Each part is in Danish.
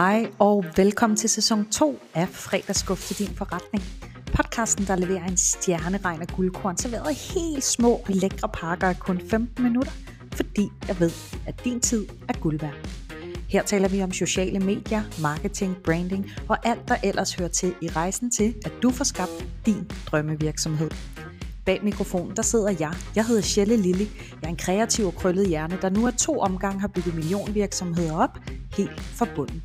Hej og velkommen til sæson 2 af Fredagsskub til din forretning. Podcasten, der leverer en stjerneregn af guldkorn, serveret i helt små og lækre pakker af kun 15 minutter, fordi jeg ved, at din tid er guld værd. Her taler vi om sociale medier, marketing, branding og alt, der ellers hører til i rejsen til, at du får skabt din drømmevirksomhed. Bag mikrofonen, der sidder jeg. Jeg hedder Shelle Lilly. Jeg er en kreativ og krøllet hjerne, der nu er to omgange har bygget millionvirksomheder op, helt fra bunden.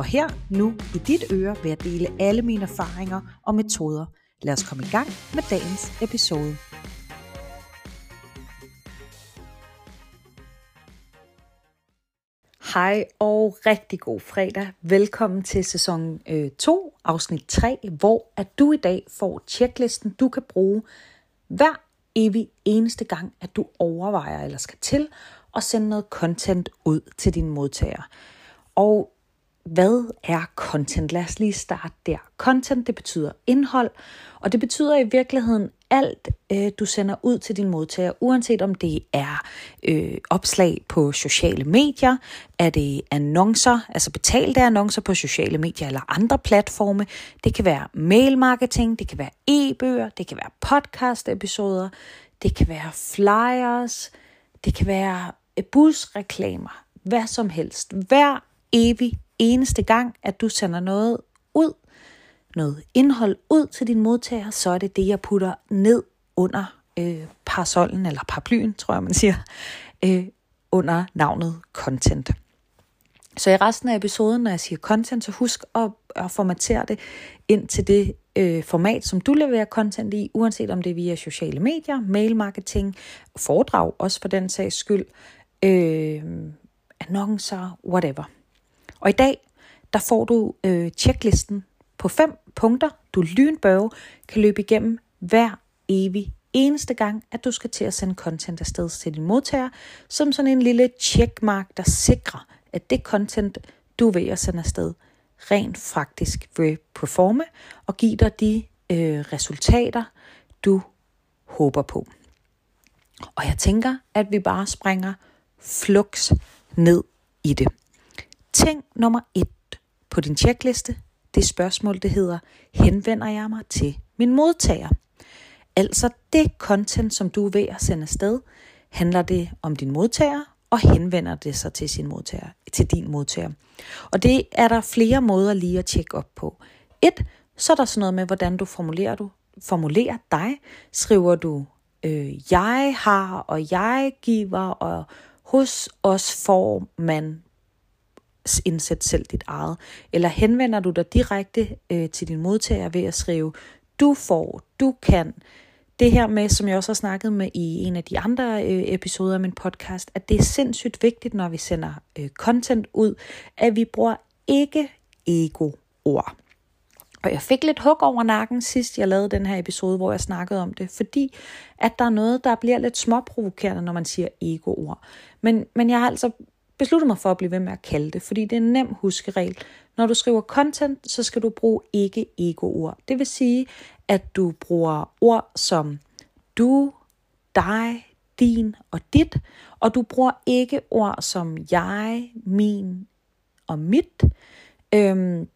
Og her, nu, i dit øre, vil jeg dele alle mine erfaringer og metoder. Lad os komme i gang med dagens episode. Hej og rigtig god fredag. Velkommen til sæson øh, 2, afsnit 3, hvor at du i dag får checklisten, du kan bruge hver evig eneste gang, at du overvejer eller skal til at sende noget content ud til dine modtagere. Og hvad er content? Lad os lige starte der. Content, det betyder indhold, og det betyder i virkeligheden alt, øh, du sender ud til din modtager, uanset om det er øh, opslag på sociale medier, er det annoncer, altså betalte annoncer på sociale medier eller andre platforme. Det kan være mailmarketing, det kan være e-bøger, det kan være podcast-episoder, det kan være flyers, det kan være øh, busreklamer, hvad som helst. Hver evig eneste gang, at du sender noget ud, noget indhold ud til din modtager, så er det det, jeg putter ned under øh, parasollen, eller paraplyen, tror jeg, man siger, øh, under navnet content. Så i resten af episoden, når jeg siger content, så husk at, at formatere det ind til det øh, format, som du leverer content i, uanset om det er via sociale medier, mail marketing, foredrag, også for den sags skyld, øh, annoncer, whatever. Og i dag, der får du øh, checklisten på fem punkter, du lynbørge kan løbe igennem hver evig eneste gang, at du skal til at sende content afsted til din modtager, som sådan en lille checkmark, der sikrer, at det content, du vil at sende afsted, rent faktisk vil performe og give dig de øh, resultater, du håber på. Og jeg tænker, at vi bare springer flux ned i det. Ting nummer et på din tjekliste, det spørgsmål, det hedder, henvender jeg mig til min modtager? Altså det content, som du er ved at sende afsted, handler det om din modtager, og henvender det sig til, sin modtager, til din modtager. Og det er der flere måder lige at tjekke op på. Et, så er der sådan noget med, hvordan du formulerer, du, formulerer dig. Skriver du, øh, jeg har, og jeg giver, og hos os får man indsæt selv dit eget. Eller henvender du dig direkte øh, til din modtager ved at skrive, du får, du kan. Det her med, som jeg også har snakket med i en af de andre øh, episoder af min podcast, at det er sindssygt vigtigt, når vi sender øh, content ud, at vi bruger ikke ego-ord. Og jeg fik lidt hug over nakken sidst, jeg lavede den her episode, hvor jeg snakkede om det, fordi at der er noget, der bliver lidt småprovokerende, når man siger ego-ord. Men, men jeg har altså besluttet mig for at blive ved med at kalde det, fordi det er en nem huskeregel. Når du skriver content, så skal du bruge ikke ego-ord. Det vil sige, at du bruger ord som du, dig, din og dit, og du bruger ikke ord som jeg, min og mit. Øhm,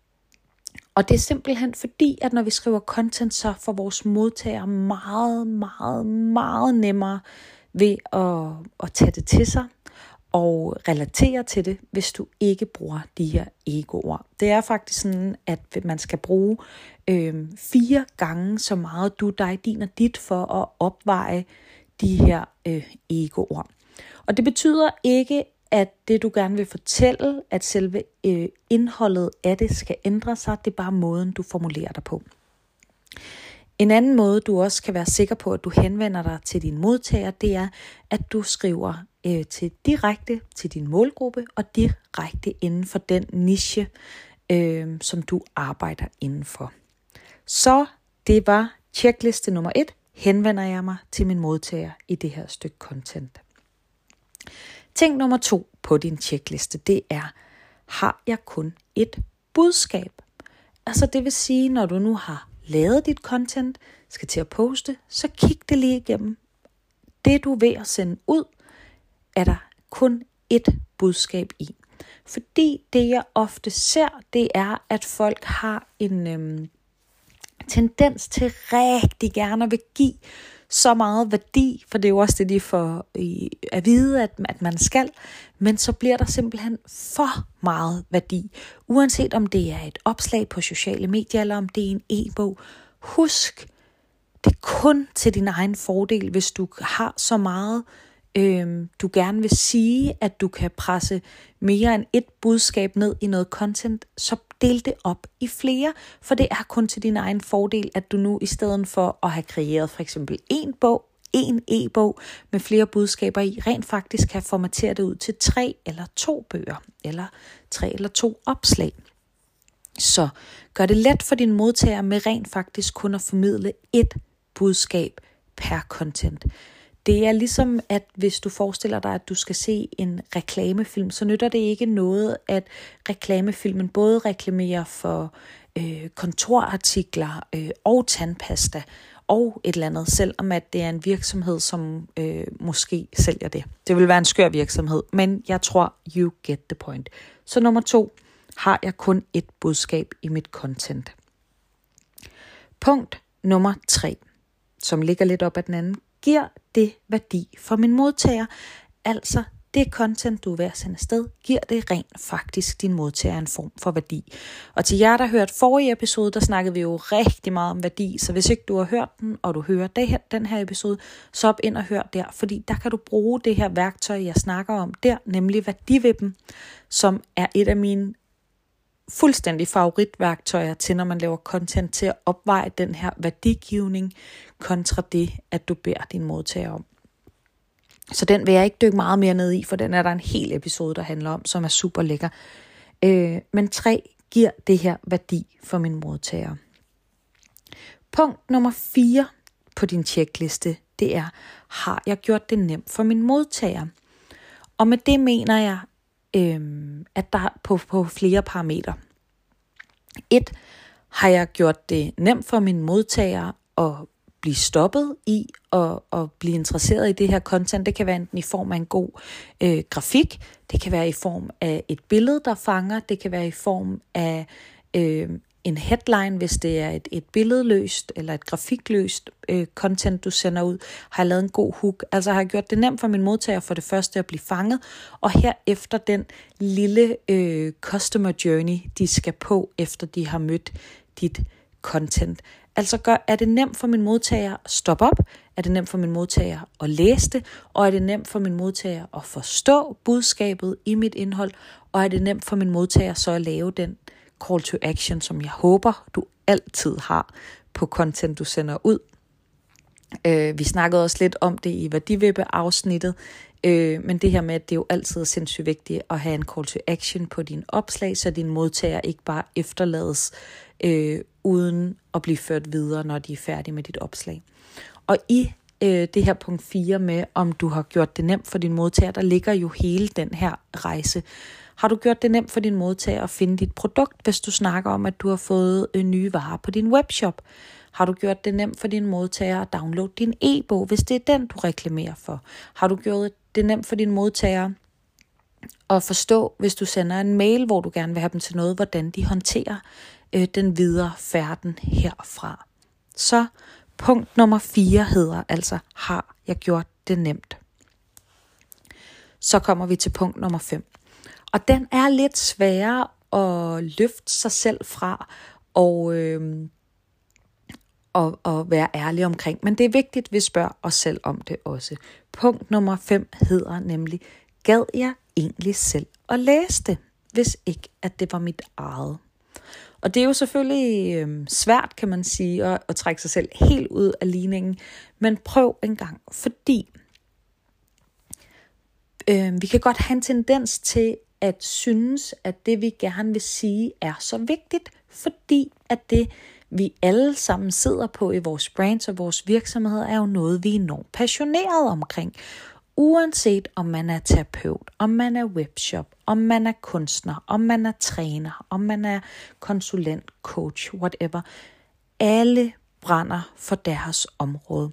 og det er simpelthen fordi, at når vi skriver content, så får vores modtagere meget, meget, meget nemmere ved at, at tage det til sig og relatere til det, hvis du ikke bruger de her egoer. Det er faktisk sådan, at man skal bruge øh, fire gange så meget du, dig, din og dit for at opveje de her øh, ego-ord. Og det betyder ikke, at det du gerne vil fortælle, at selve øh, indholdet af det skal ændre sig. Det er bare måden, du formulerer dig på. En anden måde, du også kan være sikker på, at du henvender dig til din modtager, det er, at du skriver øh, til direkte til din målgruppe og direkte inden for den niche, øh, som du arbejder indenfor. Så det var checkliste nummer et. Henvender jeg mig til min modtager i det her stykke content. Ting nummer to på din checkliste, det er, har jeg kun et budskab? Altså det vil sige, når du nu har lavet dit content, skal til at poste, så kig det lige igennem. Det du er ved at sende ud, er der kun et budskab i. Fordi det jeg ofte ser, det er, at folk har en øhm, tendens til rigtig gerne at vil give så meget værdi, for det er jo også det, de får at vide, at, at man skal, men så bliver der simpelthen for meget værdi. Uanset om det er et opslag på sociale medier, eller om det er en e-bog. Husk, det er kun til din egen fordel, hvis du har så meget, øh, Øhm, du gerne vil sige, at du kan presse mere end et budskab ned i noget content, så del det op i flere, for det er kun til din egen fordel, at du nu i stedet for at have kreeret for eksempel en bog, en e-bog med flere budskaber i, rent faktisk kan formatere det ud til tre eller to bøger, eller tre eller to opslag. Så gør det let for din modtager med rent faktisk kun at formidle et budskab per content. Det er ligesom, at hvis du forestiller dig, at du skal se en reklamefilm, så nytter det ikke noget, at reklamefilmen både reklamerer for øh, kontorartikler øh, og tandpasta og et eller andet, selvom at det er en virksomhed, som øh, måske sælger det. Det vil være en skør virksomhed, men jeg tror, you get the point. Så nummer to, har jeg kun et budskab i mit content. Punkt nummer tre, som ligger lidt op ad den anden, giver det værdi for min modtager? Altså, det content, du er ved at sende afsted, giver det rent faktisk din modtager en form for værdi. Og til jer, der har hørt forrige episode, der snakkede vi jo rigtig meget om værdi, så hvis ikke du har hørt den, og du hører det her, den her episode, så op ind og hør der, fordi der kan du bruge det her værktøj, jeg snakker om der, nemlig værdivippen, som er et af mine fuldstændig favoritværktøjer til, når man laver content til at opveje den her værdigivning kontra det, at du beder din modtager om. Så den vil jeg ikke dykke meget mere ned i, for den er der en hel episode, der handler om, som er super lækker. Øh, men tre giver det her værdi for min modtager. Punkt nummer 4 på din tjekliste, det er, har jeg gjort det nemt for min modtager? Og med det mener jeg, øh, at der på, på flere parametre. Et, har jeg gjort det nemt for min modtager at blive stoppet i og, og blive interesseret i det her content. Det kan være enten i form af en god øh, grafik, det kan være i form af et billede, der fanger, det kan være i form af øh, en headline, hvis det er et, et billedløst eller et grafikløst øh, content, du sender ud, har jeg lavet en god hook. Altså har jeg gjort det nemt for min modtager for det første at blive fanget, og herefter den lille øh, customer journey, de skal på, efter de har mødt dit content. Altså gør, er det nemt for min modtager at stoppe op? Er det nemt for min modtager at læse det? Og er det nemt for min modtager at forstå budskabet i mit indhold? Og er det nemt for min modtager så at lave den call to action, som jeg håber, du altid har på content, du sender ud. Øh, vi snakkede også lidt om det i værdivippe-afsnittet, øh, men det her med, at det jo altid er sindssygt vigtigt at have en call to action på din opslag, så din modtager ikke bare efterlades øh, uden at blive ført videre, når de er færdige med dit opslag. Og i øh, det her punkt 4 med, om du har gjort det nemt for din modtager, der ligger jo hele den her rejse. Har du gjort det nemt for din modtager at finde dit produkt, hvis du snakker om, at du har fået øh, nye varer på din webshop? Har du gjort det nemt for din modtager at downloade din e-bog, hvis det er den, du reklamerer for? Har du gjort det nemt for din modtager at forstå, hvis du sender en mail, hvor du gerne vil have dem til noget, hvordan de håndterer øh, den videre færden herfra? Så punkt nummer 4 hedder altså, har jeg gjort det nemt? Så kommer vi til punkt nummer 5. Og den er lidt sværere at løfte sig selv fra og, øh, og, og være ærlig omkring. Men det er vigtigt, at vi spørger os selv om det også. Punkt nummer 5 hedder nemlig, gad jeg egentlig selv at læse det, hvis ikke at det var mit eget? Og det er jo selvfølgelig øh, svært, kan man sige, at, at trække sig selv helt ud af ligningen, men prøv en gang, fordi øh, vi kan godt have en tendens til at synes, at det vi gerne vil sige er så vigtigt, fordi at det vi alle sammen sidder på i vores brands og vores virksomheder, er jo noget, vi er enormt passionerede omkring. Uanset om man er terapeut, om man er webshop, om man er kunstner, om man er træner, om man er konsulent, coach, whatever. Alle brænder for deres område.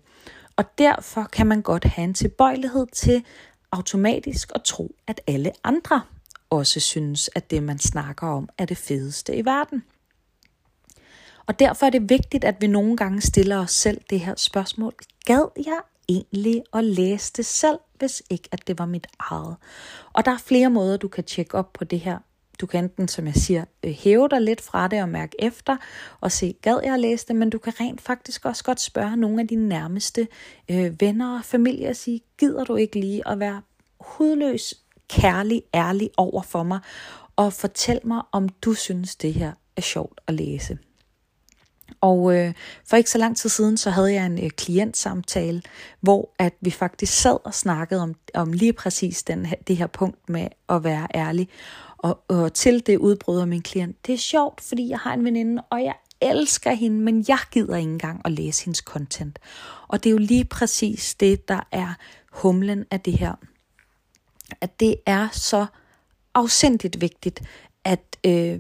Og derfor kan man godt have en tilbøjelighed til automatisk at tro, at alle andre også synes, at det, man snakker om, er det fedeste i verden. Og derfor er det vigtigt, at vi nogle gange stiller os selv det her spørgsmål. Gad jeg egentlig at læse det selv, hvis ikke at det var mit eget? Og der er flere måder, du kan tjekke op på det her. Du kan enten, som jeg siger, øh, hæve dig lidt fra det og mærke efter og se, gad jeg at læse det, men du kan rent faktisk også godt spørge nogle af dine nærmeste øh, venner og familie og sige, gider du ikke lige at være hudløs, kærlig, ærlig over for mig, og fortæl mig, om du synes, det her er sjovt at læse. Og øh, for ikke så lang tid siden, så havde jeg en øh, klientsamtale, hvor at vi faktisk sad og snakkede om, om lige præcis den, det her punkt med at være ærlig. Og, og til det udbryder min klient, det er sjovt, fordi jeg har en veninde, og jeg elsker hende, men jeg gider ikke engang at læse hendes content. Og det er jo lige præcis det, der er humlen af det her. At det er så afsindigt vigtigt, at øh,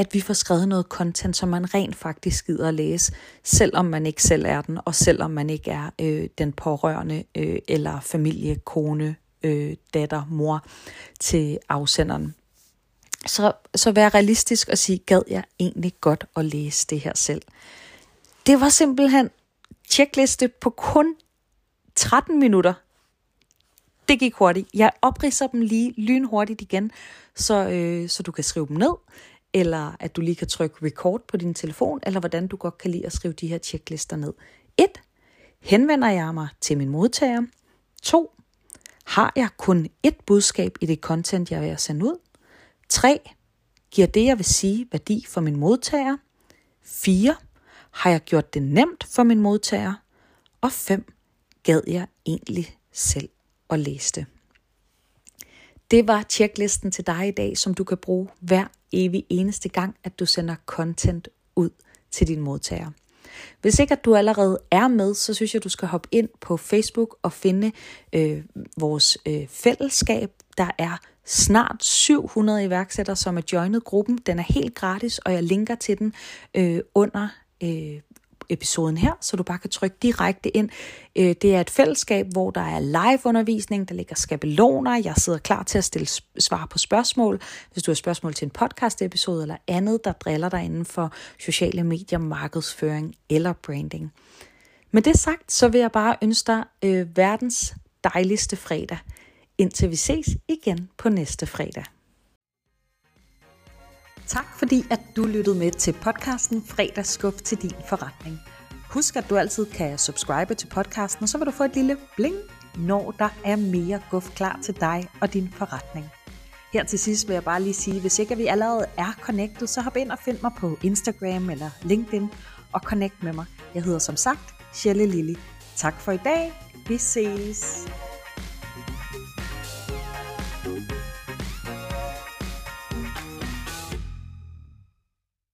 at vi får skrevet noget content, som man rent faktisk gider at læse, selvom man ikke selv er den, og selvom man ikke er øh, den pårørende øh, eller familie, kone, øh, datter, mor til afsenderen. Så, så vær realistisk og sige, gad jeg egentlig godt at læse det her selv. Det var simpelthen tjekliste på kun 13 minutter. Det gik hurtigt. Jeg opridser dem lige lynhurtigt igen, så, øh, så du kan skrive dem ned eller at du lige kan trykke record på din telefon, eller hvordan du godt kan lide at skrive de her tjeklister ned. 1. Henvender jeg mig til min modtager? 2. Har jeg kun et budskab i det content, jeg vil sende ud? 3. Giver det, jeg vil sige, værdi for min modtager? 4. Har jeg gjort det nemt for min modtager? Og 5. Gad jeg egentlig selv at læse det? Det var checklisten til dig i dag, som du kan bruge hver evig eneste gang, at du sender content ud til din modtagere. Hvis ikke at du allerede er med, så synes jeg, du skal hoppe ind på Facebook og finde øh, vores øh, fællesskab. Der er snart 700 iværksættere, som er joinet gruppen. Den er helt gratis, og jeg linker til den øh, under øh, episoden her, så du bare kan trykke direkte ind. Øh, det er et fællesskab, hvor der er live-undervisning, der ligger skabeloner, jeg sidder klar til at stille svar på spørgsmål, hvis du har spørgsmål til en podcast-episode eller andet, der driller dig inden for sociale medier, markedsføring eller branding. Med det sagt, så vil jeg bare ønske dig øh, verdens dejligste fredag, indtil vi ses igen på næste fredag. Tak fordi at du lyttede med til podcasten Fredagsskub til din forretning. Husk at du altid kan subscribe til podcasten, og så vil du få et lille bling, når der er mere guf klar til dig og din forretning. Her til sidst vil jeg bare lige sige, hvis ikke vi allerede er connected, så hop ind og find mig på Instagram eller LinkedIn og connect med mig. Jeg hedder som sagt Shelle Lilly. Tak for i dag. Vi ses.